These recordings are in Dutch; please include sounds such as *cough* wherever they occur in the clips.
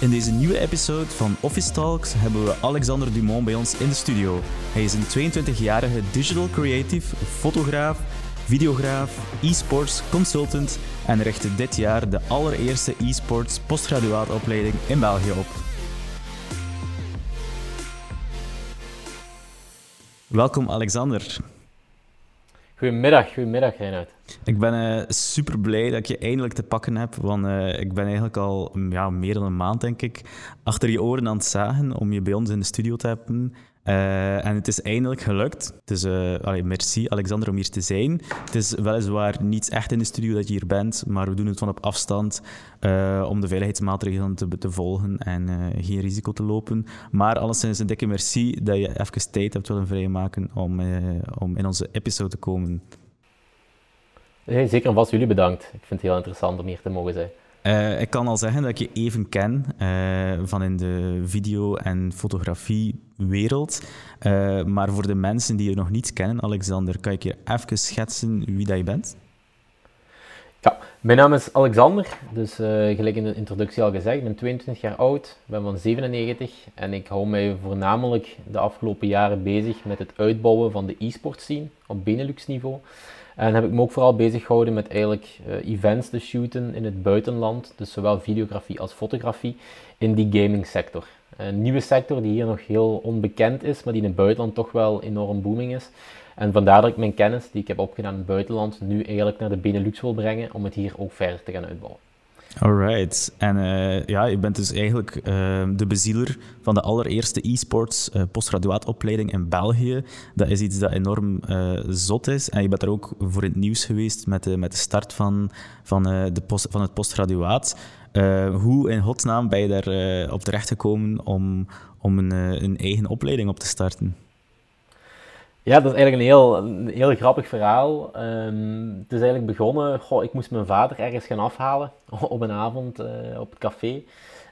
In deze nieuwe episode van Office Talks hebben we Alexander Dumont bij ons in de studio. Hij is een 22-jarige digital creative, fotograaf, videograaf, e-sports consultant en richtte dit jaar de allereerste e-sports postgraduaatopleiding in België op. Welkom Alexander. Goedemiddag, goedemiddag Reinhard. Ik ben uh, super blij dat ik je eindelijk te pakken heb, want uh, ik ben eigenlijk al ja, meer dan een maand, denk ik, achter je oren aan het zagen om je bij ons in de studio te hebben. Uh, en het is eindelijk gelukt. Dus allee, merci Alexander om hier te zijn. Het is weliswaar niet echt in de studio dat je hier bent, maar we doen het van op afstand om de veiligheidsmaatregelen te, te volgen en geen risico te lopen. Maar alleszins een dikke merci dat je even tijd hebt willen vrijmaken om, om in onze episode te komen. Zeker en vast jullie bedankt. Ik vind het heel interessant om hier te mogen zijn. Uh, ik kan al zeggen dat ik je even ken uh, van in de video- en fotografiewereld. Uh, maar voor de mensen die je nog niet kennen, Alexander, kan ik je even schetsen wie dat je bent? Ja, mijn naam is Alexander. Dus gelijk in de introductie al gezegd, ik ben 22 jaar oud, ben van 97 en ik hou mij voornamelijk de afgelopen jaren bezig met het uitbouwen van de e-sport scene op Benelux niveau. En heb ik me ook vooral bezig gehouden met eigenlijk uh, events te shooten in het buitenland. Dus zowel videografie als fotografie in die gaming sector. Een nieuwe sector die hier nog heel onbekend is, maar die in het buitenland toch wel enorm booming is. En vandaar dat ik mijn kennis die ik heb opgedaan in het buitenland nu eigenlijk naar de Benelux wil brengen om het hier ook verder te gaan uitbouwen. Alright. En uh, ja, je bent dus eigenlijk uh, de bezieler van de allereerste e-sports uh, postgraduaatopleiding in België. Dat is iets dat enorm zot is. En je bent er ook voor in het nieuws geweest met de, met de start van, van, de post, van het postgraduaat. hoe in godsnaam ben je daar op terecht gekomen om, om een, een eigen opleiding op te starten? Ja, dat is eigenlijk een heel, heel grappig verhaal. Um, het is eigenlijk begonnen, goh, ik moest mijn vader ergens gaan afhalen *laughs* op een avond uh, op het café.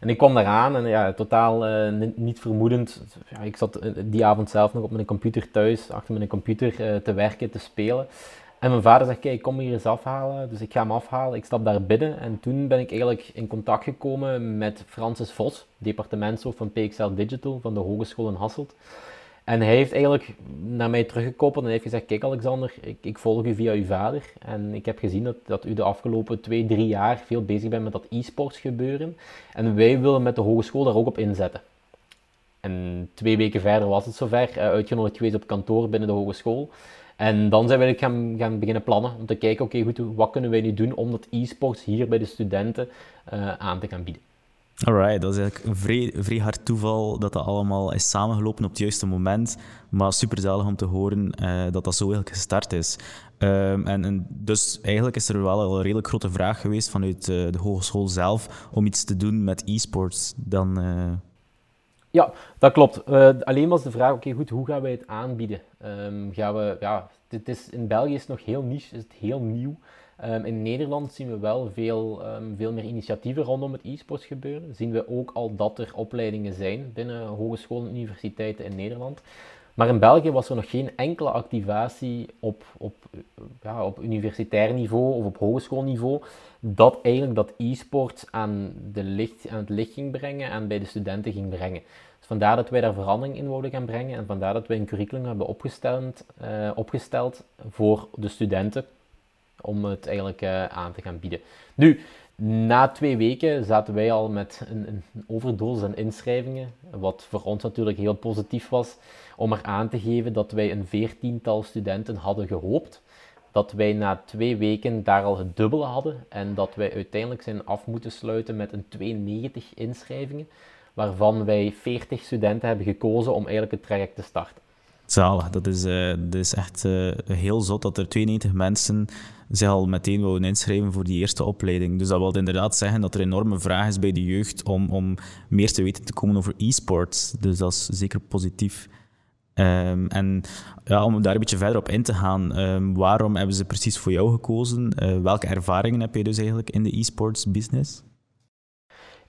En ik kwam daar aan en ja, totaal uh, niet vermoedend. Ja, ik zat eh, die avond zelf nog op mijn computer thuis, achter mijn computer te werken, te spelen. En mijn vader zegt, kijk, kom hier eens afhalen. Dus ik ga hem afhalen, ik stap daar binnen. En toen ben ik eigenlijk in contact gekomen met Francis Vos, departementshoofd van PXL Digital van de Hogeschool in Hasselt. En hij heeft eigenlijk naar mij teruggekoppeld en heeft gezegd: Kijk, Alexander, ik, ik volg u via uw vader. En ik heb gezien dat, dat u de afgelopen twee, drie jaar veel bezig bent met dat e-sports gebeuren. En wij willen met de hogeschool daar ook op inzetten. En twee weken verder was het zover, uh, uitgenodigd geweest op kantoor binnen de hogeschool. En dan zijn we gaan, gaan beginnen plannen om te kijken: oké, goed, wat kunnen wij nu doen om dat e-sports hier bij de studenten uh, aan te gaan bieden. Alright, dat is eigenlijk een vrij, vrij hard toeval dat dat allemaal is samengelopen op het juiste moment. Maar super zalig om te horen uh, dat dat zo eigenlijk gestart is. Um, en, dus eigenlijk is er wel een redelijk grote vraag geweest vanuit uh, de hogeschool zelf om iets te doen met e-sports. Dan, uh... Ja, dat klopt. alleen was de vraag, oké goed, hoe gaan wij het aanbieden? Um, gaan we, ja, dit is, in België is het nog heel niche, is het heel nieuw. Um, in Nederland zien we wel veel, um, veel meer initiatieven rondom het e-sports gebeuren. Zien we ook al dat er opleidingen zijn binnen hogescholen en universiteiten in Nederland. Maar in België was er nog geen enkele activatie op, op, ja, op universitair niveau of op hogeschoolniveau dat eigenlijk dat e-sport aan, de licht, aan het licht ging brengen en bij de studenten ging brengen. Dus vandaar dat wij daar verandering in wilden gaan brengen en vandaar dat wij een curriculum hebben opgesteld, uh, opgesteld voor de studenten om het eigenlijk uh, aan te gaan bieden. Nu, na twee weken zaten wij al met een, een aan inschrijvingen, wat voor ons natuurlijk heel positief was, om er aan te geven dat wij een veertiental studenten hadden gehoopt. Dat wij na twee weken daar al het dubbele hadden en dat wij uiteindelijk zijn af moeten sluiten met een 92 inschrijvingen, waarvan wij 40 studenten hebben gekozen om eigenlijk het traject te starten. Zalig, dat is, uh, dat is echt uh, heel zot dat er 92 mensen zich al meteen wouden inschrijven voor die eerste opleiding. Dus dat wil inderdaad zeggen dat er enorme vraag is bij de jeugd om, om meer te weten te komen over e-sports. Dus dat is zeker positief. Um, en ja, om daar een beetje verder op in te gaan, um, waarom hebben ze precies voor jou gekozen? Uh, welke ervaringen heb je dus eigenlijk in de e-sports business?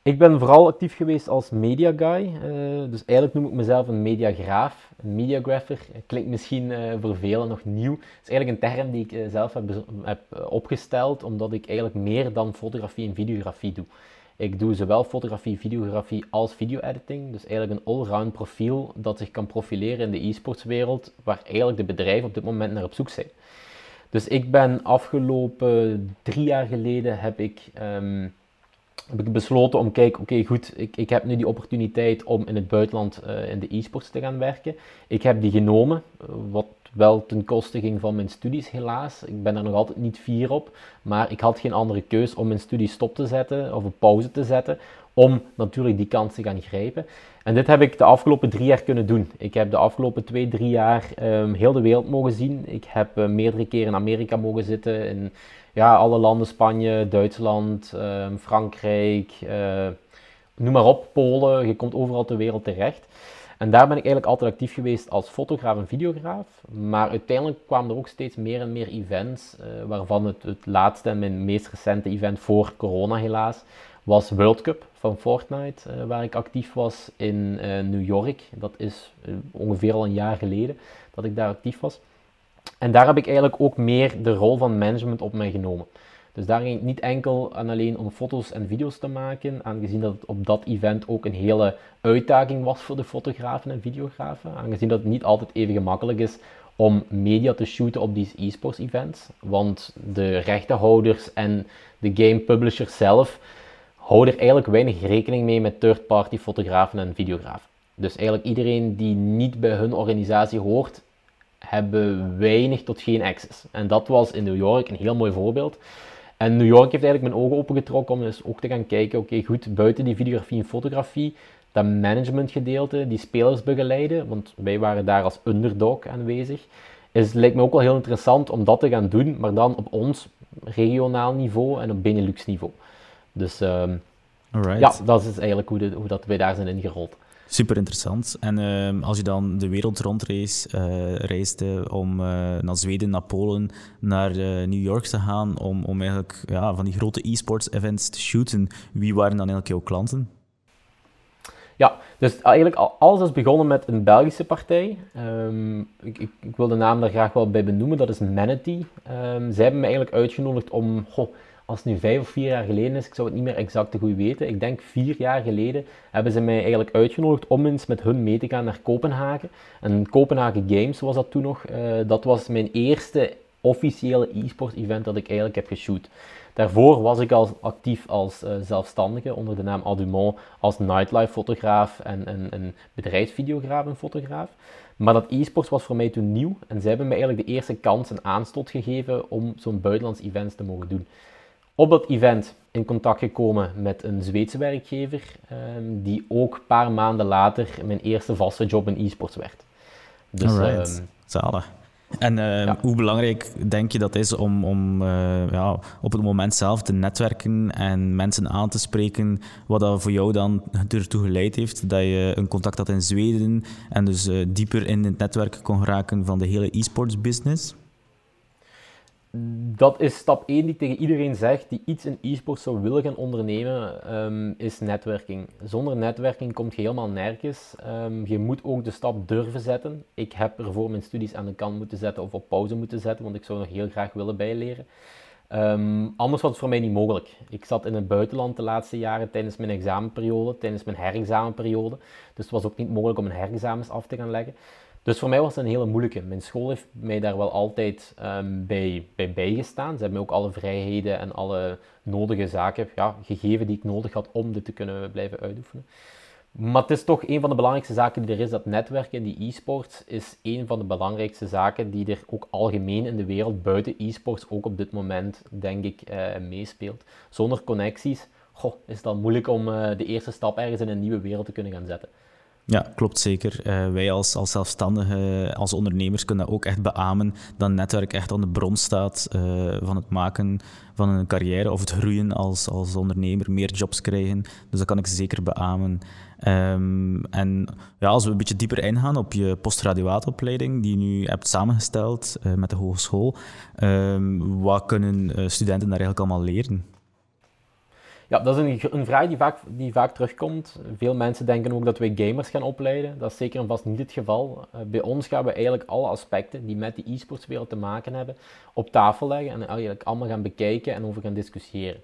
Ik ben vooral actief geweest als media guy. Uh, dus eigenlijk noem ik mezelf een mediagraaf, een mediagrapher. Klinkt misschien uh, voor velen nog nieuw. Het is eigenlijk een term die ik uh, zelf heb, heb, opgesteld, omdat ik eigenlijk meer dan fotografie en videografie doe. Ik doe zowel fotografie, videografie als video-editing. Dus eigenlijk een allround profiel dat zich kan profileren in de e-sportswereld, waar eigenlijk de bedrijven op dit moment naar op zoek zijn. Dus ik ben afgelopen drie jaar geleden heb ik, um, heb ik besloten om kijk, oké goed, ik, ik heb nu die opportuniteit om in het buitenland uh, in de e-sports te gaan werken. Ik heb die genomen, wat wel ten koste ging van mijn studies helaas. Ik ben er nog altijd niet fier op, maar ik had geen andere keus om mijn studie stop te zetten of op pauze te zetten, om natuurlijk die kans te gaan grijpen. En dit heb ik de afgelopen drie jaar kunnen doen. Ik heb de afgelopen twee, drie jaar um, heel de wereld mogen zien. Ik heb uh, meerdere keren in Amerika mogen zitten, in ja, alle landen, Spanje, Duitsland, um, Frankrijk, uh, noem maar op, Polen. Je komt overal ter wereld terecht. En daar ben ik eigenlijk altijd actief geweest als fotograaf en videograaf. Maar uiteindelijk kwamen er ook steeds meer en meer events, uh, waarvan het, het laatste en mijn meest recente event voor corona helaas, was World Cup van Fortnite, uh, waar ik actief was in uh, New York. Dat is ongeveer al een jaar geleden dat ik daar actief was. En daar heb ik eigenlijk ook meer de rol van management op mij genomen. Dus daar ging het niet enkel en alleen om foto's en video's te maken, aangezien dat het op dat event ook een hele uitdaging was voor de fotografen en videografen. Aangezien dat het niet altijd even gemakkelijk is om media te shooten op die e-sports events. Want de rechtenhouders en de game publishers zelf houden er eigenlijk weinig rekening mee met third-party fotografen en videografen. Dus eigenlijk iedereen die niet bij hun organisatie hoort, hebben weinig tot geen access. En dat was in New York een heel mooi voorbeeld. En New York heeft eigenlijk mijn ogen opengetrokken om dus ook te gaan kijken, oké goed, buiten die videografie en fotografie, dat managementgedeelte, die spelers begeleiden, want wij waren daar als underdog aanwezig, is, lijkt me ook wel heel interessant om dat te gaan doen, maar dan op ons regionaal niveau en op Benelux niveau. Dus um, ja, dat is eigenlijk hoe, de, hoe dat wij daar zijn ingerold. Super interessant. En uh, als je dan de wereld rondreist, uh, reisde om uh, naar Zweden, naar Polen, naar uh, New York te gaan, om, om eigenlijk ja, van die grote e-sports events te shooten, wie waren dan eigenlijk jouw klanten? Ja, dus eigenlijk alles is begonnen met een Belgische partij. Um, ik, ik, ik, wil de naam daar graag wel bij benoemen, dat is Manatee. Um, zij hebben me eigenlijk uitgenodigd om goh, als het nu vijf of vier jaar geleden is, ik zou het niet meer exact te goed weten. Ik denk vier jaar geleden hebben ze mij eigenlijk uitgenodigd om eens met hun mee te gaan naar Kopenhagen. En Kopenhagen Games was dat toen nog. Uh, dat was mijn eerste officiële e-sport event dat ik eigenlijk heb geshoot. Daarvoor was ik al actief als uh, zelfstandige onder de naam Adumont als nightlife fotograaf en, en, en bedrijfsvideograaf en fotograaf. Maar dat e-sport was voor mij toen nieuw en zij hebben mij eigenlijk de eerste kans en aanstoot gegeven om zo'n buitenlands event te mogen doen op dat event in contact gekomen met een Zweedse werkgever, um, die ook een paar maanden later mijn eerste vaste job in e-sports werd. Dus, Alright, um, zalig. En uh, ja. hoe belangrijk denk je dat is om, om uh, ja, op het moment zelf te netwerken en mensen aan te spreken, wat dat voor jou dan ertoe geleid heeft dat je een contact had in Zweden en dus uh, dieper in het netwerk kon geraken van de hele e-sports business? Dat is stap 1 die tegen iedereen zegt die iets in e-sport zou willen gaan ondernemen, um, is netwerking. Zonder netwerking komt je helemaal nergens. Um, je moet ook de stap durven zetten. Ik heb ervoor mijn studies aan de kant moeten zetten of op pauze moeten zetten, want ik zou nog heel graag willen bijleren. Um, anders was het voor mij niet mogelijk. Ik zat in het buitenland de laatste jaren tijdens mijn examenperiode, tijdens mijn herexamenperiode. Dus het was ook niet mogelijk om een herexamens af te gaan leggen. Dus voor mij was het een hele moeilijke. Mijn school heeft mij daar wel altijd um, bij, bij bijgestaan. Ze hebben mij ook alle vrijheden en alle nodige zaken ja, gegeven die ik nodig had om dit te kunnen blijven uitoefenen. Maar het is toch een van de belangrijkste zaken die er is, dat netwerken in die e-sports is een van de belangrijkste zaken die er ook algemeen in de wereld buiten e-sports ook op dit moment, denk ik, uh, meespeelt. Zonder connecties is het dan moeilijk om uh, de eerste stap ergens in een nieuwe wereld te kunnen gaan zetten. Ja, klopt zeker. Uh, wij als, als zelfstandigen, als ondernemers, kunnen dat ook echt beamen dat netwerk echt aan de bron staat uh, van het maken van een carrière of het groeien als, als ondernemer, meer jobs krijgen. Dus dat kan ik zeker beamen. Um, en ja, als we een beetje dieper ingaan op je postgraduaatopleiding, die je nu hebt samengesteld uh, met de hogeschool, um, wat kunnen studenten daar eigenlijk allemaal leren? Ja, dat is een, vraag die vaak, die vaak terugkomt. Veel mensen denken ook dat wij gamers gaan opleiden. Dat is zeker en vast niet het geval. Uh, bij ons gaan we eigenlijk alle aspecten die met de e-sportswereld te maken hebben op tafel leggen en eigenlijk allemaal gaan bekijken en over gaan discussiëren.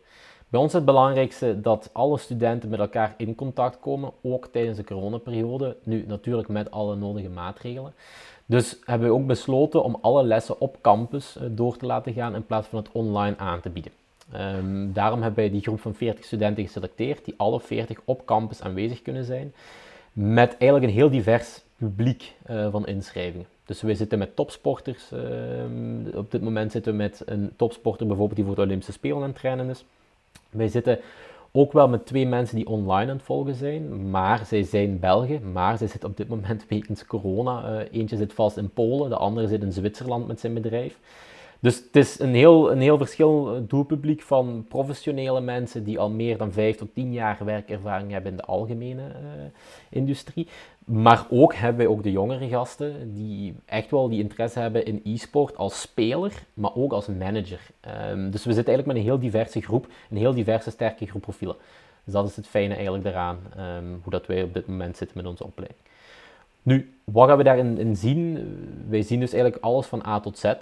Bij ons is het belangrijkste dat alle studenten met elkaar in contact komen, ook tijdens de coronaperiode. Nu natuurlijk met alle nodige maatregelen. Dus hebben we ook besloten om alle lessen op campus eh, door te laten gaan in plaats van het online aan te bieden. Ehm, daarom hebben wij die groep van 40 studenten geselecteerd, die alle 40 op campus aanwezig kunnen zijn, met eigenlijk een heel divers publiek uh, van inschrijvingen. Dus we zitten met topsporters. Ehm, op dit moment zitten we met een topsporter bijvoorbeeld die voor de Olympische Spelen aan het trainen is. Wij zitten ook wel met twee mensen die online aan het volgen zijn, maar zij zijn Belgen, maar zij zitten op dit moment *laughs* wegens corona. Uh, eentje zit vast in Polen, de andere zit in Zwitserland met zijn bedrijf. Dus het is een heel, een heel verschillend doelpubliek van professionele mensen die al meer dan vijf tot tien jaar werkervaring hebben in de algemene uh, industrie. Maar ook hebben wij ook de jongere gasten die echt wel die interesse hebben in e-sport als speler, maar ook als manager. Um, dus we zitten eigenlijk met een heel diverse groep, een heel diverse sterke groep profielen. Dus dat is het fijne eigenlijk daaraan, um, hoe dat wij op dit moment zitten met onze opleiding. Nu, wat gaan we daarin in zien? Wij zien dus eigenlijk alles van A tot Z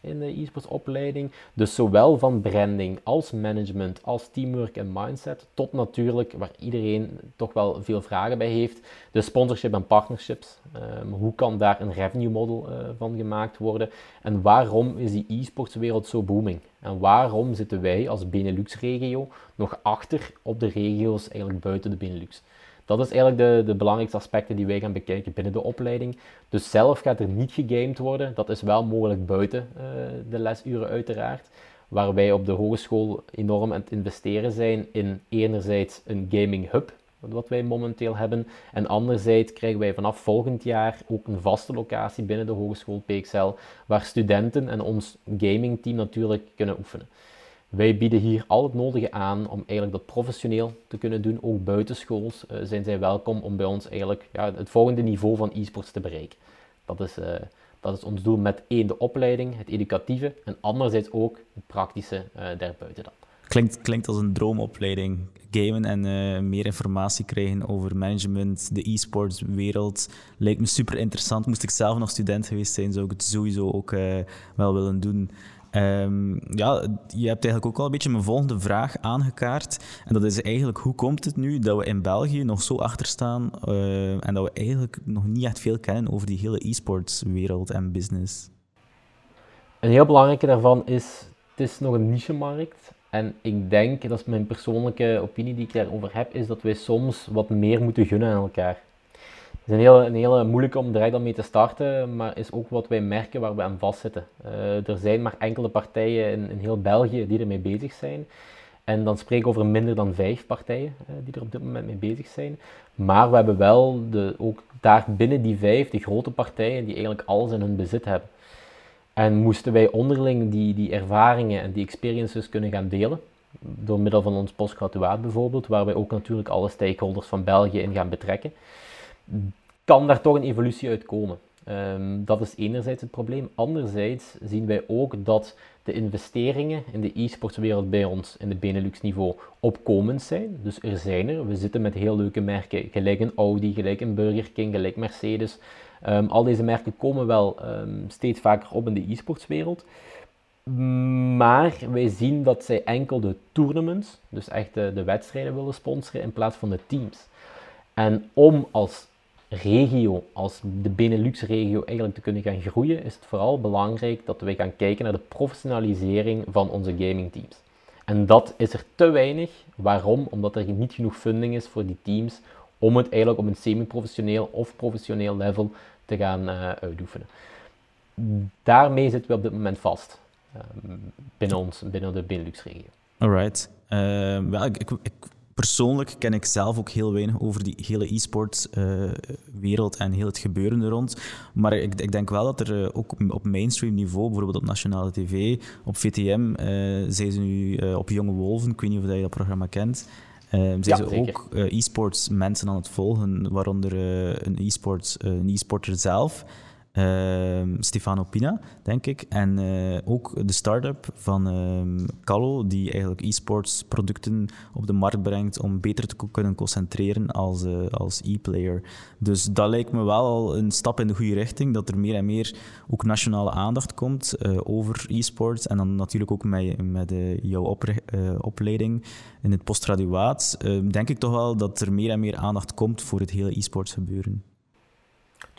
in de e-sports opleiding. Dus zowel van branding als management, als teamwork en mindset, tot natuurlijk waar iedereen toch wel veel vragen bij heeft, de sponsorship en partnerships. Um, hoe kan daar een revenue model uh, van gemaakt worden? En waarom is die e-sports wereld zo booming? En waarom zitten wij als Benelux-regio nog achter op de regio's eigenlijk buiten de Benelux? Dat is eigenlijk de, de belangrijkste aspecten die wij gaan bekijken binnen de opleiding. Dus zelf gaat er niet gegamed worden. Dat is wel mogelijk buiten uh, de lesuren uiteraard. Waar wij op de hogeschool enorm aan het investeren zijn in enerzijds een gaming hub, wat wij momenteel hebben. En anderzijds krijgen wij vanaf volgend jaar ook een vaste locatie binnen de hogeschool PXL, waar studenten en ons gamingteam natuurlijk kunnen oefenen. Wij bieden hier al het nodige aan om eigenlijk dat professioneel te kunnen doen. Ook buitenschools uh, zijn zij welkom om bij ons eigenlijk ja, het volgende niveau van e-sports te bereiken. Dat is, uh, dat is ons doel met één de opleiding, het educatieve en anderzijds ook het praktische uh, daarbuiten dan. Klinkt, klinkt als een droomopleiding. Gamen en meer informatie krijgen over management, de e-sports wereld. Lijkt me super interessant. Moest ik zelf nog student geweest zijn, zou ik het sowieso ook wel willen doen. Um, ja, je hebt eigenlijk ook al een beetje mijn volgende vraag aangekaart. En dat is eigenlijk, hoe komt het nu dat we in België nog zo achter staan uh, en dat we eigenlijk nog niet echt veel kennen over die hele e-sports wereld en business? Een heel belangrijke daarvan is, het is nog een niche-markt. En ik denk, dat is mijn persoonlijke opinie die ik daarover heb, is dat wij soms wat meer moeten gunnen aan elkaar is een hele, een hele moeilijke om direct al mee te starten, maar is ook wat wij merken waar we aan vastzitten. Uh, er zijn maar enkele partijen in, in, heel België die ermee bezig zijn. En dan spreek ik over minder dan vijf partijen uh, die er op dit moment mee bezig zijn. Maar we hebben wel de, ook daar binnen die vijf de grote partijen die eigenlijk alles in hun bezit hebben. En moesten wij onderling die, die ervaringen en die experiences kunnen gaan delen, door middel van ons postgraduaat bijvoorbeeld, waar wij ook natuurlijk alle stakeholders van België in gaan betrekken kan daar toch een evolutie uit komen. Um, dat is enerzijds het probleem. Anderzijds zien wij ook dat de investeringen in de e-sportswereld bij ons in de Benelux niveau opkomend zijn. Dus er zijn er. We zitten met heel leuke merken, gelijk een Audi, gelijk een Burger King, gelijk Mercedes. Um, al deze merken komen wel um, steeds vaker op in de e-sportswereld. Maar wij zien dat zij enkel de tournaments, dus echt de, de wedstrijden willen sponsoren in plaats van de teams. En om als regio, als de Benelux-regio eigenlijk te kunnen gaan groeien, is het vooral belangrijk dat we gaan kijken naar de professionalisering van onze gamingteams. En dat is er te weinig. Waarom? Omdat er niet genoeg funding is voor die teams om het eigenlijk op een semi-professioneel of professioneel level te gaan uh, uitoefenen. Daarmee zitten we op dit moment vast uh, binnen, ons, binnen de Benelux-regio. Alright. Uh, ik, ik persoonlijk ken ik zelf ook heel weinig over die hele e-sports-wereld eh, en heel het gebeuren er rond. Maar ik, ik denk wel dat er uh, ook op, mainstream niveau, bijvoorbeeld op nationale tv, op VTM, uh, eh, zijn ze nu op Jonge Wolven, ik weet niet of je dat programma kent. zijn ja, ze ook e-sports mensen aan het volgen, waaronder een e-sports, een e-sporter zelf. Ehm, Stefano Pina, denk ik. En uh, ook de start-up van um, Callo, die eigenlijk e-sports producten op de markt brengt om beter te kunnen concentreren als, uh, als e-player. Dus dat lijkt me wel al een stap in de goede richting, dat er meer en meer ook nationale aandacht komt uh, over e-sports. En dan natuurlijk ook met, met jouw op, opleiding in het postgraduaat, ehm, denk ik toch wel dat er meer en meer aandacht komt voor het hele e-sports gebeuren.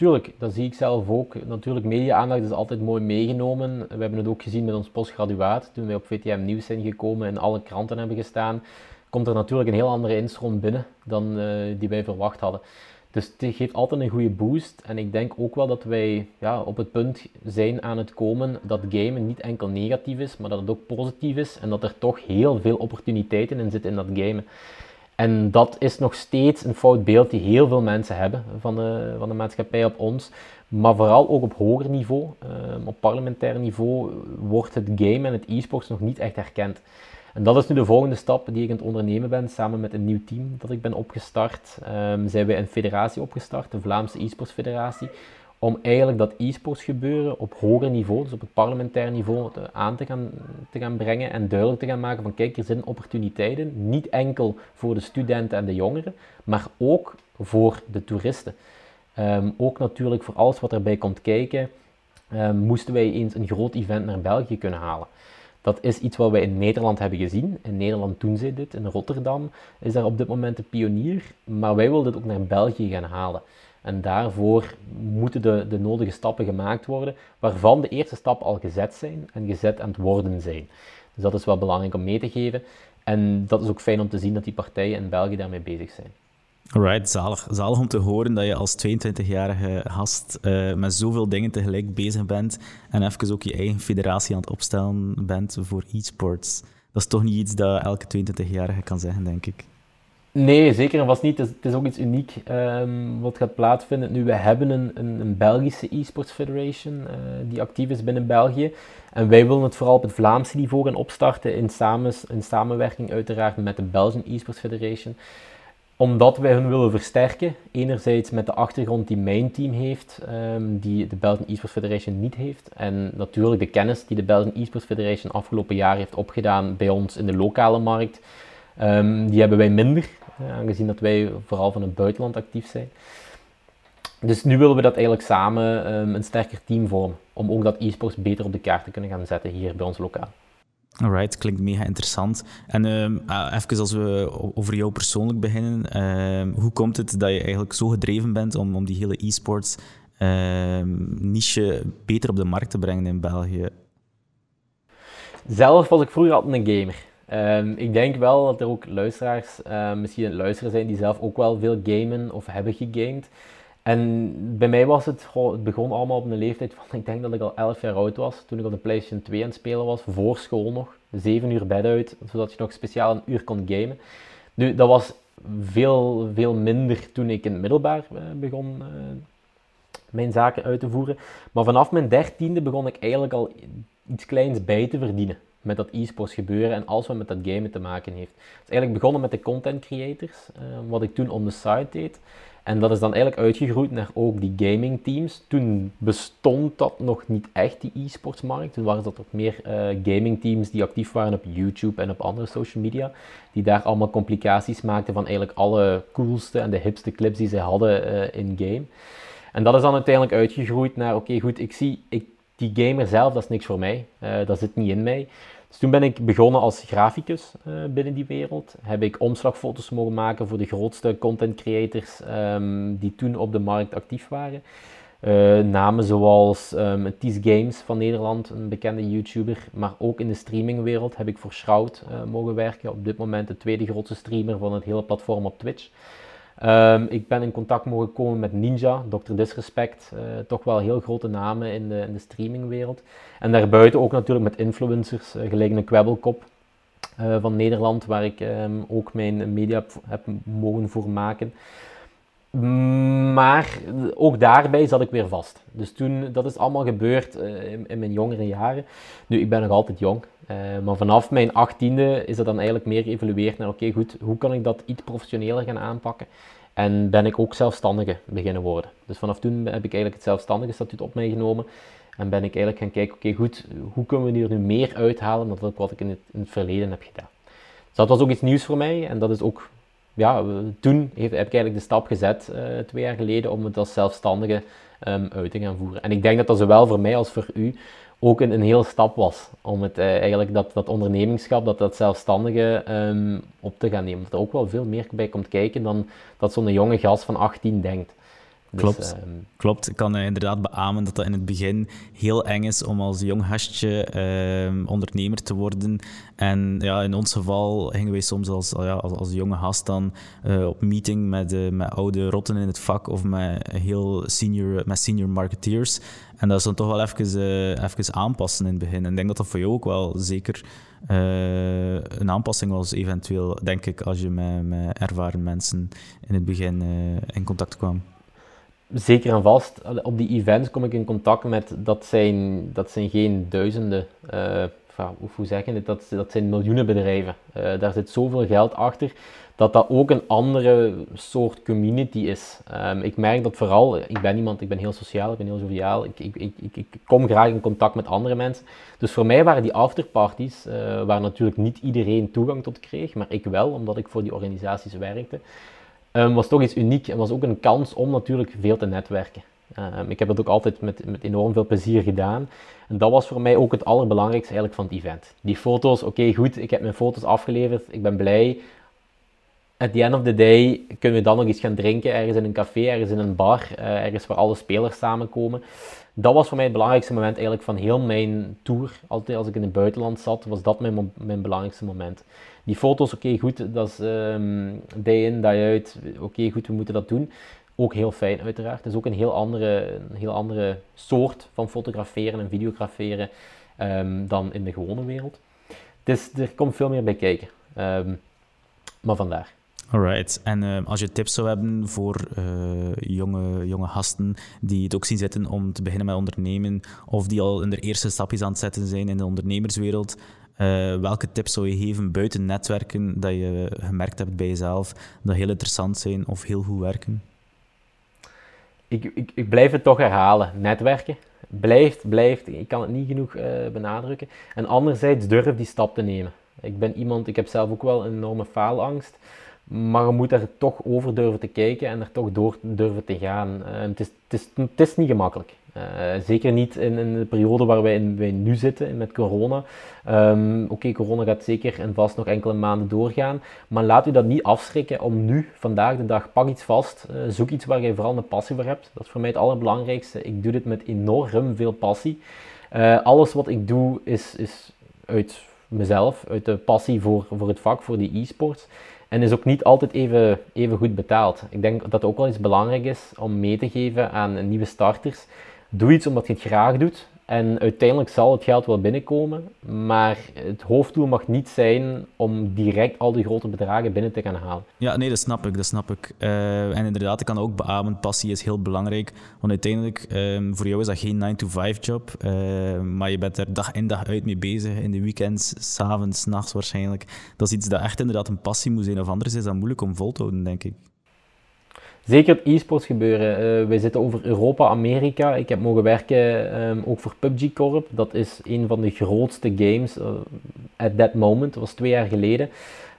Tuurlijk, dat zie ik zelf ook. Natuurlijk, media-aandacht is altijd mooi meegenomen. We hebben het ook gezien met ons postgraduaat. Toen wij op VTM Nieuws zijn gekomen en alle kranten hebben gestaan, komt er natuurlijk een heel andere instroom binnen dan uh, die wij verwacht hadden. Dus het geeft altijd een goede boost. En ik denk ook wel dat wij ja, op het punt zijn aan het komen dat gamen niet enkel negatief is, maar dat het ook positief is. En dat er toch heel veel opportuniteiten in zitten in dat gamen. En dat is nog steeds een fout beeld die heel veel mensen hebben van de, van de maatschappij op ons. Maar vooral ook op hoger niveau, ehm, op parlementair niveau, wordt het game en het e-sports nog niet echt erkend. En dat is nu de volgende stap die ik aan het ondernemen ben, samen met een nieuw team dat ik ben opgestart. Um, zijn we een federatie opgestart, de Vlaamse e-sports federatie, om eigenlijk dat e-sports gebeuren op hoger niveau, dus op het parlementair niveau, aan te gaan, te gaan brengen en duidelijk te gaan maken van kijk, er zijn opportuniteiten, niet enkel voor de studenten en de jongeren, maar ook voor de toeristen. Ehm, ook natuurlijk voor alles wat erbij komt kijken, um, moesten wij eens een groot event naar België kunnen halen. Dat is iets wat wij in Nederland hebben gezien. In Nederland doen zij dit. In Rotterdam is daar op dit moment de pionier. Maar wij willen dit ook naar België gaan halen. En daarvoor moeten de, de nodige stappen gemaakt worden, waarvan de eerste stappen al gezet zijn en gezet aan het worden zijn. Dus dat is wel belangrijk om mee te geven. En dat is ook fijn om te zien dat die partijen in België daarmee bezig zijn. Alright, zalig. Zalig om te horen dat je als 22-jarige gast uh, met zoveel dingen tegelijk bezig bent en even ook je eigen federatie aan het opstellen bent voor e-sports. Dat is toch niet iets dat elke 22-jarige kan zeggen, denk ik. Nee, zeker en vast niet. Het is, ook iets uniek um, wat gaat plaatsvinden. Nu, we hebben een, een, een Belgische e-sports federation uh, die actief is binnen België. En wij willen het vooral op het Vlaamse niveau gaan opstarten in, in samenwerking uiteraard met de Belgian e-sports federation omdat wij hun willen versterken. Enerzijds met de achtergrond die mijn team heeft, um, die de Belgian Esports Federation niet heeft. En natuurlijk de kennis die de Belgian Esports Federation afgelopen jaar heeft opgedaan bij ons in de lokale markt. Um, die hebben wij minder, aangezien dat wij vooral van het buitenland actief zijn. Dus nu willen we dat eigenlijk samen um, een sterker team vormen. Om ook dat e-sports beter op de kaart te kunnen gaan zetten hier bij ons lokaal. Alright, klinkt mega interessant. En uh, even als we over jou persoonlijk beginnen. Uh, hoe komt het dat je eigenlijk zo gedreven bent om, om die hele e-sports niche beter op de markt te brengen in België? Zelf was ik vroeger altijd een gamer. Ehm, ik denk wel dat er ook luisteraars misschien luisteren zijn die zelf ook wel veel gamen of hebben gegamed. En bij mij was het, het begon allemaal op een leeftijd van, *laughs* ik denk dat ik al 11 jaar oud was, toen ik op de PlayStation 2 aan het spelen was, voor school nog. 7 uur bed uit, zodat je nog speciaal een uur kon gamen. Nu, dat was veel, veel minder toen ik in het middelbaar eh, begon uh, mijn zaken uit te voeren. Maar vanaf mijn dertiende begon ik eigenlijk al iets kleins bij te verdienen met dat e-sports gebeuren en alles wat met dat gamen te maken heeft. Het is eigenlijk begonnen met de content creators, uh, wat ik toen on the side deed. En dat is dan eigenlijk uitgegroeid naar ook die gaming teams. Toen bestond dat nog niet echt, die e-sportsmarkt. Toen waren dat ook meer uh, gaming teams die actief waren op YouTube en op andere social media. Die daar allemaal complicaties maakten van eigenlijk alle coolste en de hipste clips die ze hadden uh, in game. En dat is dan uiteindelijk uitgegroeid naar, oké goed, ik zie, ik, die gamer zelf, dat is niks voor mij. Uh, dat zit niet in mij. Dus toen ben ik begonnen als graficus uh, binnen die wereld. Heb ik omslagfoto's mogen maken voor de grootste content creators um, die toen op de markt actief waren. Uh, namen zoals um, Ties Games van Nederland, een bekende YouTuber. Maar ook in de streamingwereld heb ik voor Shroud uh, mogen werken. Op dit moment de tweede grootste streamer van het hele platform op Twitch. Um, ik ben in contact mogen komen met Ninja, Dr. Disrespect, uh, toch wel heel grote namen in de, in de streamingwereld. En daarbuiten ook natuurlijk met influencers, uh, gelijk een Kwebbelkop uh, van Nederland, waar ik um, ook mijn media heb mogen voor maken. Maar ook daarbij zat ik weer vast. Dus toen, dat is allemaal gebeurd in, mijn jongere jaren. Nu, ik ben nog altijd jong. Maar vanaf mijn achttiende is dat dan eigenlijk meer geëvolueerd naar, oké goed, hoe kan ik dat iets professioneler gaan aanpakken? En ben ik ook zelfstandige beginnen worden. Dus vanaf toen heb ik eigenlijk het zelfstandige statuut op mij genomen. En ben ik eigenlijk gaan kijken, oké goed, hoe kunnen we hier nu meer uithalen dan wat ik in het, in het verleden heb gedaan. Dus dat was ook iets nieuws voor mij. En dat is ook, ja, toen heb ik eigenlijk de stap gezet, uh, twee jaar geleden, om het als zelfstandige um, uit te gaan voeren. En ik denk dat dat zowel voor mij als voor u ook een, een hele stap was. Om het uh, eigenlijk dat, dat ondernemingschap, dat, dat zelfstandige um, op te gaan nemen. Dat er ook wel veel meer bij komt kijken dan dat zo'n jonge gast van 18 denkt. Dus, Klopt. Ehm, Klopt. Ik kan uh, inderdaad beamen dat dat in het begin heel eng is om als jong gastje uh, ondernemer te worden. En ja, in ons geval gingen wij soms als, ja, als, als jonge gast dan uh, op meeting met, uh, met oude rotten in het vak of met, heel senior, met senior marketeers. En dat is dan toch wel even, even aanpassen in het begin. En ik denk dat dat voor jou ook wel zeker een aanpassing was, eventueel, denk ik, als je met, met ervaren mensen in het begin in contact kwam zeker en vast, op die events kom ik in contact met, dat zijn, dat zijn geen duizenden, uh, hoe zeg je het, dat, dat zijn miljoenen bedrijven. Uh, daar zit zoveel geld achter, dat dat ook een andere soort community is. Um, ik merk dat vooral, ik ben iemand, ik ben heel sociaal, ik ben heel joviaal, ik, ik, ik, ik, kom graag in contact met andere mensen. Dus voor mij waren die afterparties, uh, waar natuurlijk niet iedereen toegang tot kreeg, maar ik wel, omdat ik voor die organisaties werkte um, was toch iets uniek en was ook een kans om natuurlijk veel te netwerken. Um, ik heb dat ook altijd met, met enorm veel plezier gedaan. En dat was voor mij ook het allerbelangrijkste eigenlijk van het event. Die foto's, oké goed, ik heb mijn foto's afgeleverd, ik ben blij. At the end of the day kunnen we dan nog iets gaan drinken, ergens in een café, ergens in een bar, uh, ergens waar alle spelers samenkomen. Dat was voor mij het belangrijkste moment eigenlijk van heel mijn tour. Altijd als ik in het buitenland zat, was dat mijn, mijn belangrijkste moment die foto's, oké, goed, dat is um, day in, day uit. Oké, goed, we moeten dat doen. Ook heel fijn, uiteraard. Het is ook een heel andere, een heel andere soort van fotograferen en videograferen um, dan in de gewone wereld. Dus er komt veel meer bij kijken. Um, maar vandaar. Alright. En uh, als je tips zou hebben voor uh, jonge, jonge gasten die het ook zien zitten om te beginnen met ondernemen, of die al in de eerste stapjes aan het zetten zijn in de ondernemerswereld, uh, welke tips zou je geven buiten netwerken dat je gemerkt hebt bij jezelf dat heel interessant zijn of heel goed werken? Ik, ik, ik blijf het toch herhalen. Netwerken. Blijft, blijft. Ik kan het niet genoeg uh, benadrukken. En anderzijds durf die stap te nemen. Ik ben iemand, ik heb zelf ook wel een enorme faalangst. Maar je moet er toch over durven te kijken en er toch door durven te gaan. Uh, het, is, het, is, het is niet gemakkelijk. Uh, zeker niet in, de periode waar wij, in, wij nu zitten met corona. Um, Oké, corona gaat zeker en vast nog enkele maanden doorgaan. Maar laat u dat niet afschrikken om nu, vandaag de dag, pak iets vast. Uh, zoek iets waar je vooral een passie voor hebt. Dat is voor mij het allerbelangrijkste. Ik doe dit met enorm veel passie. Alles wat ik doe is, is uit mezelf, uit de passie voor, voor het vak, voor die e-sports. En is ook niet altijd even, even goed betaald. Ik denk dat het ook wel iets belangrijk is om mee te geven aan nieuwe starters doe iets omdat je het graag doet. En uiteindelijk zal het geld wel binnenkomen, maar het hoofddoel mag niet zijn om direct al die grote bedragen binnen te gaan halen. Ja, nee, dat snap ik, dat snap ik. Uh, en inderdaad, ik kan ook beamen, passie is heel belangrijk. Want uiteindelijk, um, voor jou is dat geen 9-to-5 job, uh, maar je bent er dag in dag uit mee bezig, in de weekends, s'avonds, nachts waarschijnlijk. Dat is iets dat echt inderdaad een passie moet zijn, of anders is dat moeilijk om vol te houden, denk ik. Zeker het e-sports gebeuren. Uh, wij zitten over Europa, Amerika. Ik heb mogen werken um, ook voor PUBG Corp. Dat is een van de grootste games uh, at that moment. Dat was twee jaar geleden.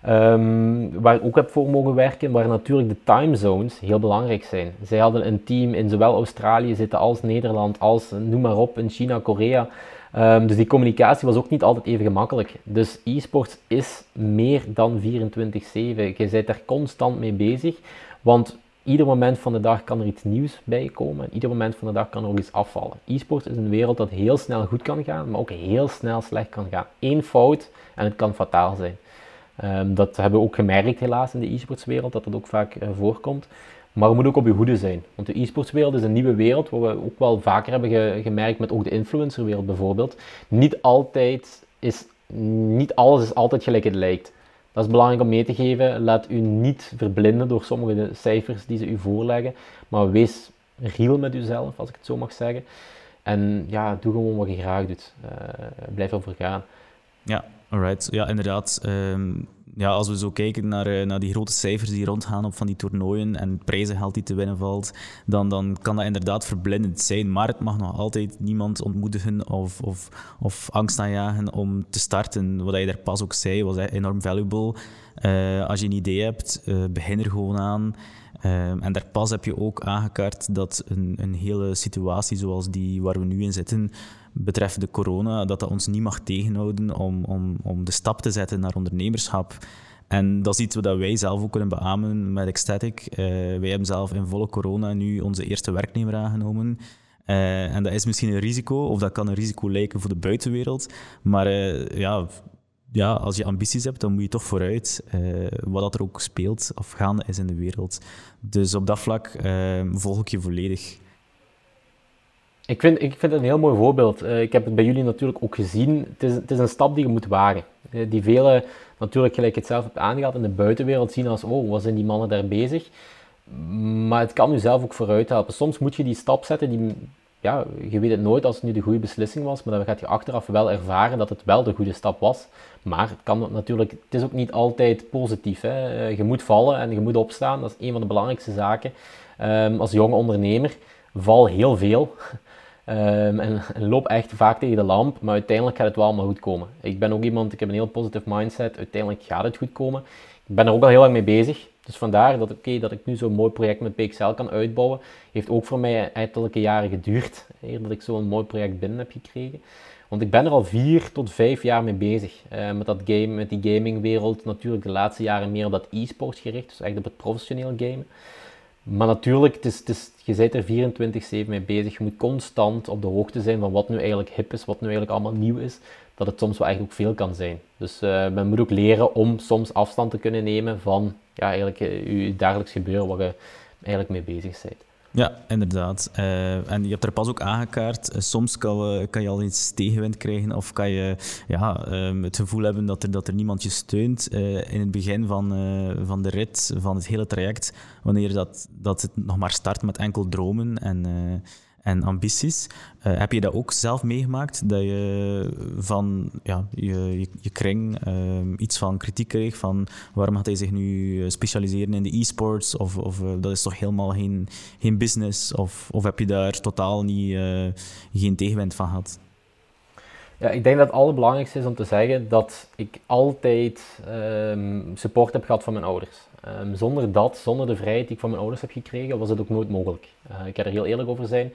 Um, waar ik ook heb voor mogen werken, waar natuurlijk de time zones heel belangrijk zijn. Zij hadden een team in zowel Australië zitten als Nederland, als noem maar op, in China, Korea. Um, dus die communicatie was ook niet altijd even gemakkelijk. Dus e-sports is meer dan 24-7. Je bent daar constant mee bezig. Want ieder moment van de dag kan er iets nieuws bij komen. En ieder moment van de dag kan er ook iets afvallen. E-sport is een wereld dat heel snel goed kan gaan, maar ook heel snel slecht kan gaan. Eén fout en het kan fataal zijn. Um, dat hebben we ook gemerkt helaas in de e-sportswereld, dat dat ook vaak uh, voorkomt. Maar we moeten ook op je hoede zijn. Want de e-sportswereld is een nieuwe wereld, waar we ook wel vaker hebben ge gemerkt met ook de influencerwereld bijvoorbeeld. Niet altijd is, niet alles is altijd gelijk het lijkt. Dat is belangrijk om mee te geven. Laat u niet verblinden door sommige cijfers die ze u voorleggen. Maar wees real met uzelf, als ik het zo mag zeggen. En ja, doe gewoon wat je graag doet. Uh, blijf ervoor gaan. Ja, Alright, ja, inderdaad. Ehm, ja, als we zo kijken naar, eh, naar die grote cijfers die rondgaan op van die toernooien en prijzengeld die te winnen valt, dan, dan kan dat inderdaad verblindend zijn. Maar het mag nog altijd niemand ontmoedigen of, of, of angst aanjagen om te starten. Wat je daar pas ook zei, was enorm valuable. Uh, als je een idee hebt, uh, begin er gewoon aan. en daar pas heb je ook aangekaart dat een, een hele situatie zoals die waar we nu in zitten, betreffende corona, dat dat ons niet mag tegenhouden om, om, om de stap te zetten naar ondernemerschap. En dat is iets wat wij zelf ook kunnen beamen met Ecstatic. Uh, wij hebben zelf in volle corona nu onze eerste werknemer aangenomen. Uh, en dat is misschien een risico, of dat kan een risico lijken voor de buitenwereld. Maar uh, ja, ja, als je ambities hebt, dan moet je toch vooruit. wat dat er ook speelt of gaande is in de wereld. Dus op dat vlak volg ik je volledig. Ik vind, ik vind het een heel mooi voorbeeld. Uh, ik heb het bij jullie natuurlijk ook gezien. Het is, het is een stap die je moet wagen. Uh, die velen, natuurlijk gelijk het zelf hebt aangehaald, in de buitenwereld zien als, oh, wat zijn die mannen daar bezig? Maar het kan je zelf ook vooruit helpen. Soms moet je die stap zetten, die, ja, je weet het nooit als het nu de goede beslissing was, maar dan gaat je achteraf wel ervaren dat het wel de goede stap was. Maar het, kan natuurlijk, het is ook niet altijd positief. Hè? Uh, je moet vallen en je moet opstaan. Dat is een van de belangrijkste zaken. Um, als jonge ondernemer val heel veel. Um, en, loop echt vaak tegen de lamp, maar uiteindelijk gaat het wel allemaal goed komen. Ik ben ook iemand, ik heb een heel positive mindset, uiteindelijk gaat het goed komen. Ik ben er ook al heel lang mee bezig, dus vandaar dat, dat ik nu zo'n mooi project met PXL kan uitbouwen. Heeft ook voor mij ettelijke jaren geduurd, dat ik zo'n mooi project binnen heb gekregen. Want ik ben er al vier tot vijf jaar mee bezig. Uh, met, dat game, met die gamingwereld. Natuurlijk de laatste jaren meer op dat e-sports gericht. Dus echt op het professioneel gamen. Maar natuurlijk, het is, het is, je bent er 24-7 mee bezig. Je moet constant op de hoogte zijn van wat nu eigenlijk hip is, wat nu eigenlijk allemaal nieuw is. Dat het soms wel echt ook veel kan zijn. Dus uh, men moet ook leren om soms afstand te kunnen nemen van ja, eigenlijk, uh, je dagelijks gebeuren waar je eigenlijk mee bezig bent. Ja, inderdaad. Uh, en je hebt er pas ook aangekaart. Uh, soms kan, kan, je al iets tegenwind krijgen of kan je ja, um, het gevoel hebben dat er, dat er niemand je steunt in het begin van, van de rit, van het hele traject, wanneer dat, dat het nog maar start met enkel dromen en en ambities. Uh, heb je dat ook zelf meegemaakt? Dat je van ja, je, je, kring uh, iets van kritiek kreeg van waarom gaat hij zich nu eh, specialiseren in de e-sports? Of, of uh, dat is toch helemaal geen, geen business? Of, of heb je daar totaal niet, geen tegenwind van gehad? Ja, ik denk dat het allerbelangrijkste is om te zeggen dat ik altijd um, support heb gehad van mijn ouders. Um, zonder dat, zonder de vrijheid die ik van mijn ouders heb gekregen, was het ook nooit mogelijk. Uh, ik ga er heel eerlijk over zijn.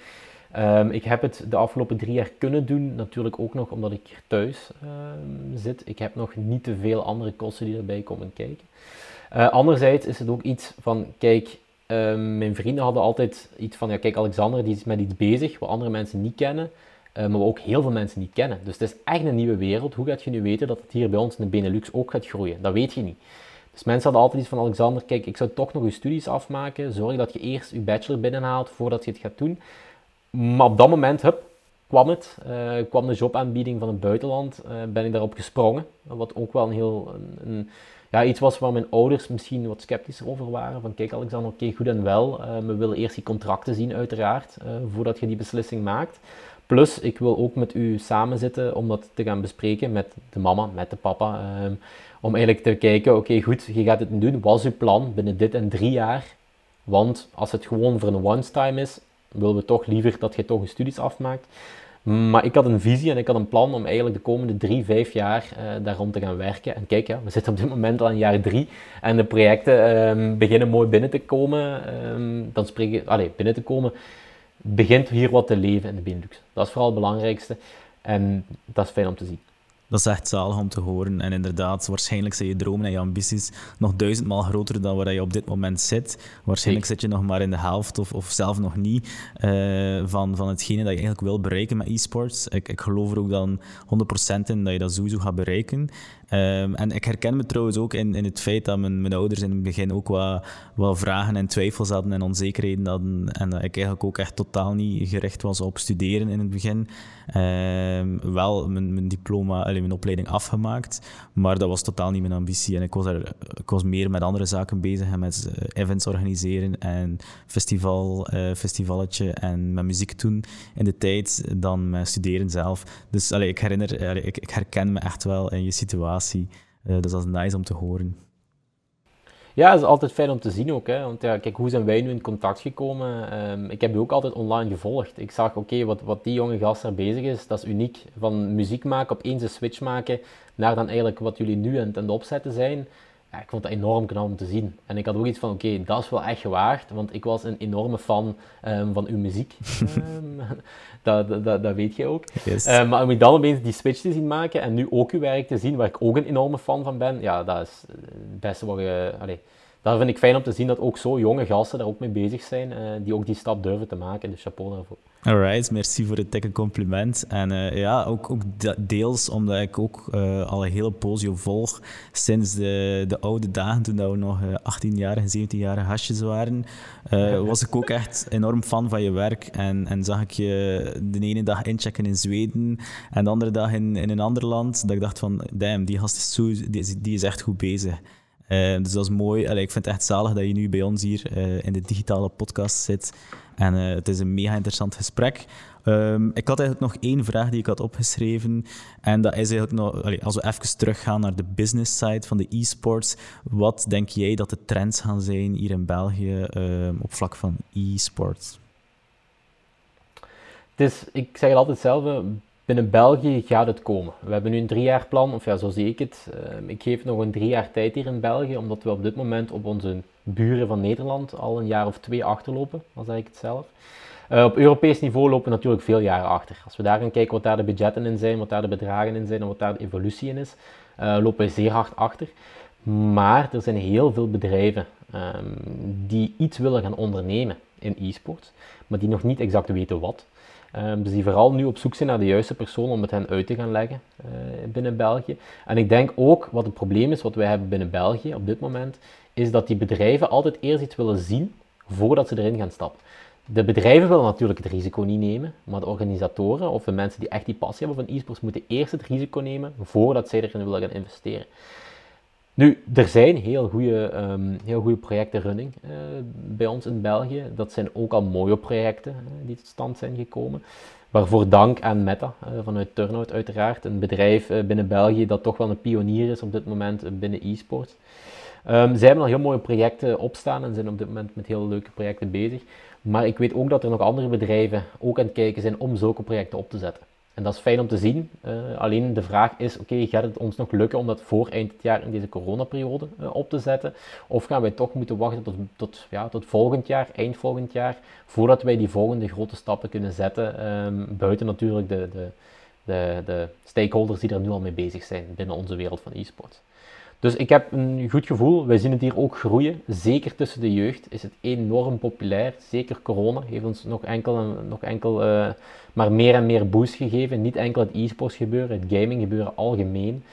Um, ik heb het de afgelopen drie jaar kunnen doen, natuurlijk ook nog omdat ik thuis zit. Ik heb nog niet te veel andere kosten die erbij komen kijken. Uh, anderzijds is het ook iets van, kijk, mijn vrienden hadden altijd iets van, ja kijk Alexander die is met iets bezig wat andere mensen niet kennen. Uh, maar we ook heel veel mensen niet kennen. Dus het is echt een nieuwe wereld. Hoe gaat je nu weten dat het hier bij ons in de Benelux ook gaat groeien? Dat weet je niet. Dus mensen hadden altijd iets van Alexander, kijk, ik zou toch nog je studies afmaken. Zorg dat je eerst je bachelor binnenhaalt voordat je het gaat doen. Maar op dat moment, hup, kwam het. Uh, kwam de jobaanbieding van het buitenland. Uh, ben ik daarop gesprongen. Wat ook wel een heel... Een, ja, iets was waar mijn ouders misschien wat sceptischer over waren. Van kijk Alexander, oké, goed en wel. we willen eerst die contracten zien uiteraard, voordat je die beslissing maakt. Plus, ik wil ook met u samen zitten om dat te gaan bespreken met de mama, met de papa. Ehm, om eigenlijk te kijken, oké goed, je gaat het doen. Wat is uw plan binnen dit en drie jaar? Want als het gewoon voor een one-time is, willen we toch liever dat je toch je studies afmaakt. Maar ik had een visie en ik had een plan om eigenlijk de komende drie, vijf jaar uh, daarom te gaan werken. En kijk, ja, we zitten op dit moment al in jaar drie en de projecten um, beginnen mooi binnen te komen. Um, dan spreken, allez, binnen te komen begint hier wat te leven in de Benelux. Dat is vooral het belangrijkste en dat is fijn om te zien. Dat is echt zalig om te horen. En inderdaad, waarschijnlijk zijn je dromen en je ambities nog duizendmaal groter dan waar je op dit moment zit. Waarschijnlijk zit je nog maar in de helft of, of zelf nog niet uh, van, van hetgene dat je eigenlijk wil bereiken met e-sports. Ik, ik geloof er ook dan 100% in dat je dat sowieso gaat bereiken. Um, en ik herken me trouwens ook in, in het feit dat mijn, mijn ouders in het begin ook wat, wat vragen en twijfels hadden en onzekerheden hadden. En dat ik eigenlijk ook echt totaal niet gericht was op studeren in het begin. Um, wel mijn, mijn diploma, mijn opleiding afgemaakt, maar dat was totaal niet mijn ambitie. En ik was, er, ik was meer met andere zaken bezig en met events organiseren en festival, uh, festivalletje en met muziek doen in de tijd dan met studeren zelf. Dus allee, ik, herinner, ik, ik herken me echt wel in je situatie. Dus dat is nice om te horen. Ja, dat is altijd fijn om te zien ook. Hè? Want ja, kijk, hoe zijn wij nu in contact gekomen? Um, ik heb u ook altijd online gevolgd. Ik zag, oké, wat, wat die jonge gast er bezig is, dat is uniek. Van muziek maken, opeens een switch maken, naar dan eigenlijk wat jullie nu aan het opzetten zijn. Ja, ik vond dat enorm knap om te zien. En ik had ook iets van, oké, dat is wel echt gewaagd, want ik was een enorme fan um, van uw muziek. um, *laughs* dat, dat, dat, weet je ook. Yes. Uh, maar om je dan opeens die switch te zien maken en nu ook uw werk te zien, waar ik ook een enorme fan van ben, ja, dat is het beste wat je... Allee, dat vind ik fijn om te zien dat ook zo jonge gasten daar ook mee bezig zijn, uh, die ook die stap durven te maken. Dus chapeau daarvoor. Alright, merci voor het dikke compliment. En uh, ja, ook, ook deels omdat ik ook uh, al een hele poosje volg sinds de, de oude dagen, toen we nog 18-jarige, 17-jarige hasjes waren, *laughs* was ik ook echt enorm fan van je werk. En, en zag ik je de ene dag inchecken in Zweden en de andere dag in, in een ander land. Dat ik dacht van, damn, die gast is, zo, die, die is echt goed bezig. Dus dat is mooi. Allee, ik vind het echt zalig dat je nu bij ons hier in de digitale podcast zit. En uh, het is een mega interessant gesprek. Um, ik had eigenlijk nog één vraag die ik had opgeschreven. En dat is eigenlijk nog, als we even teruggaan naar de business side van de e-sports. Wat denk jij dat de trends gaan zijn hier in België um, op vlak van e-sports? Ik zeg het altijd zelf, binnen België gaat het komen. We hebben nu een drie jaar plan, of ja, zo zie ik het. Uh, ik geef nog een drie jaar tijd hier in België, omdat we op dit moment op onze buren van Nederland al een jaar of twee achterlopen, al zeg ik het zelf. Uh, op Europees niveau lopen we natuurlijk veel jaren achter. Als we daar gaan kijken wat daar de budgetten in zijn, wat daar de bedragen in zijn en wat daar de evolutie in is, uh, lopen we zeer hard achter. Maar er zijn heel veel bedrijven um, die iets willen gaan ondernemen in e-sport, maar die nog niet exact weten wat. Um, dus die vooral nu op zoek zijn naar de juiste persoon om met hen uit te gaan leggen uh, binnen België. En ik denk ook wat het probleem is, wat wij hebben binnen België op dit moment, is dat die bedrijven altijd eerst iets willen zien voordat ze erin gaan stappen. De bedrijven willen natuurlijk het risico niet nemen, maar de organisatoren of de mensen die echt die passie hebben van e-sports moeten eerst het risico nemen voordat zij erin willen gaan investeren. Nu, er zijn heel goede, um, heel goede projecten running uh, bij ons in België. Dat zijn ook al mooie projecten uh, die tot stand zijn gekomen. Waarvoor dank aan Meta uh, vanuit Turnout uiteraard. Een bedrijf binnen België dat toch wel een pionier is op dit moment binnen e-sport. Um, zij hebben al heel mooie projecten opstaan en zijn op dit moment met heel leuke projecten bezig. Maar ik weet ook dat er nog andere bedrijven ook aan het kijken zijn om zulke projecten op te zetten. En dat is fijn om te zien. Uh, alleen de vraag is, oké, gaat het ons nog lukken om dat voor eind dit jaar in deze coronaperiode uh, op te zetten? Of gaan wij toch moeten wachten tot, tot, ja, tot volgend jaar, eind volgend jaar, voordat wij die volgende grote stappen kunnen zetten? Um, buiten natuurlijk de, de, de, de stakeholders die er nu al mee bezig zijn binnen onze wereld van e-sport. Dus ik heb een goed gevoel. Wij zien het hier ook groeien. Zeker tussen de jeugd is het enorm populair. Zeker corona heeft ons nog enkel, nog enkel uh, maar meer en meer boost gegeven. Niet enkel het e-sports gebeuren, het gaming gebeuren algemeen.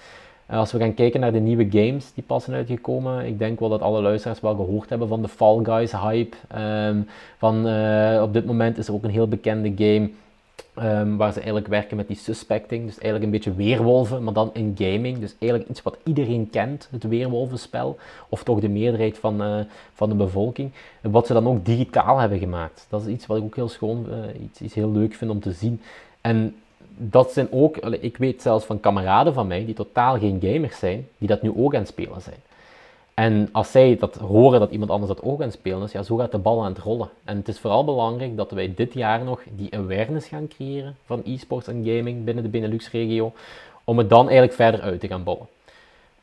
Uh, als we gaan kijken naar de nieuwe games die pas zijn uitgekomen, ik denk wel dat alle luisteraars wel gehoord hebben van de Fall Guys hype. Um, van, uh, op dit moment is er ook een heel bekende game Um, waar ze eigenlijk werken met die suspecting. Dus eigenlijk een beetje weerwolven, maar dan in gaming. Dus eigenlijk iets wat iedereen kent, het weerwolvenspel. Of toch de meerderheid van, uh, van de bevolking. Wat ze dan ook digitaal hebben gemaakt. Dat is iets wat ik ook heel schoon, uh, iets, iets heel leuk vind om te zien. En dat zijn ook, ik weet zelfs van kameraden van mij, die totaal geen gamers zijn, die dat nu ook aan het spelen zijn. En als zij dat horen dat iemand anders dat ook aan het spelen ja, zo gaat de bal aan het rollen. En het is vooral belangrijk dat wij dit jaar nog die awareness gaan creëren van e-sports en gaming binnen de Benelux-regio, om het dan eigenlijk verder uit te gaan bouwen.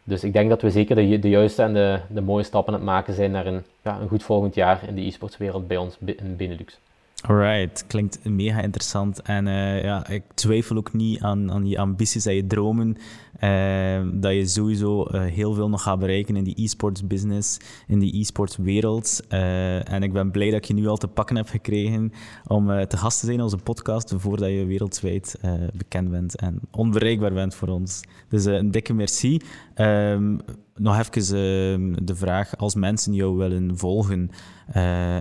Dus ik denk dat we zeker de, de juiste en de, de mooie stappen aan het maken zijn naar een, ja, een goed volgend jaar in de e-sportswereld bij ons in Benelux. Alright, klinkt mega interessant. En uh, ja, ik twijfel ook niet aan, aan je ambities en je dromen. Uh, dat je sowieso uh, heel veel nog gaat bereiken in die e-sports business, in die e-sports wereld. en ik ben blij dat je nu al te pakken heb gekregen om te gast te zijn in onze podcast, voordat je wereldwijd bekend bent en onbereikbaar bent voor ons. Dus een dikke merci. Um, nog even ehm, de vraag, als mensen jou willen volgen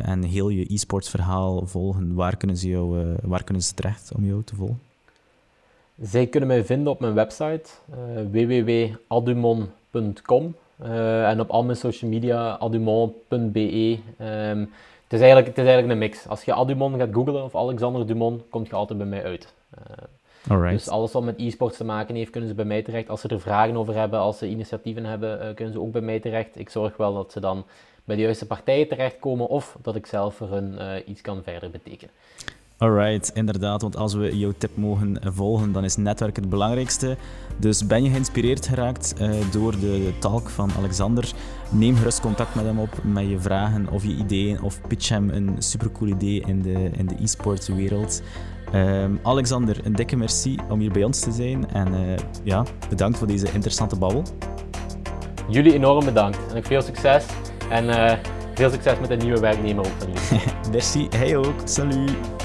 en heel je e-sports verhaal volgen, waar kunnen, ze jou, waar kunnen ze terecht om jou te volgen? Zij kunnen mij vinden op mijn website uh, www.adumon.com en op al mijn social media adumon.be. Um, het, is eigenlijk, het is eigenlijk een mix. Als je Adumon gaat googlen of Alexander Dumon, komt je altijd bij mij uit. Dus alles wat met e-sports te maken heeft, kunnen ze bij mij terecht. Als ze er vragen over hebben, als ze initiatieven hebben, uh, kunnen ze ook bij mij terecht. Ik zorg wel dat ze dan bij de juiste partijen terechtkomen of dat ik zelf voor hun uh, iets kan verder betekenen. Alright, inderdaad, want als we jouw tip mogen volgen, dan is netwerk het belangrijkste. Dus ben je geïnspireerd geraakt uh, door de talk van Alexander? Neem gerust contact met hem op met je vragen of je ideeën of pitch hem een supercool idee in de, in de e-sports wereld. Um, Alexander, een dikke merci om hier bij ons te zijn en uh, ja, bedankt voor deze interessante babbel. Jullie enorm bedankt en veel succes en uh, veel succes met de nieuwe werknemer ook van jullie. merci, hij ook. Salut.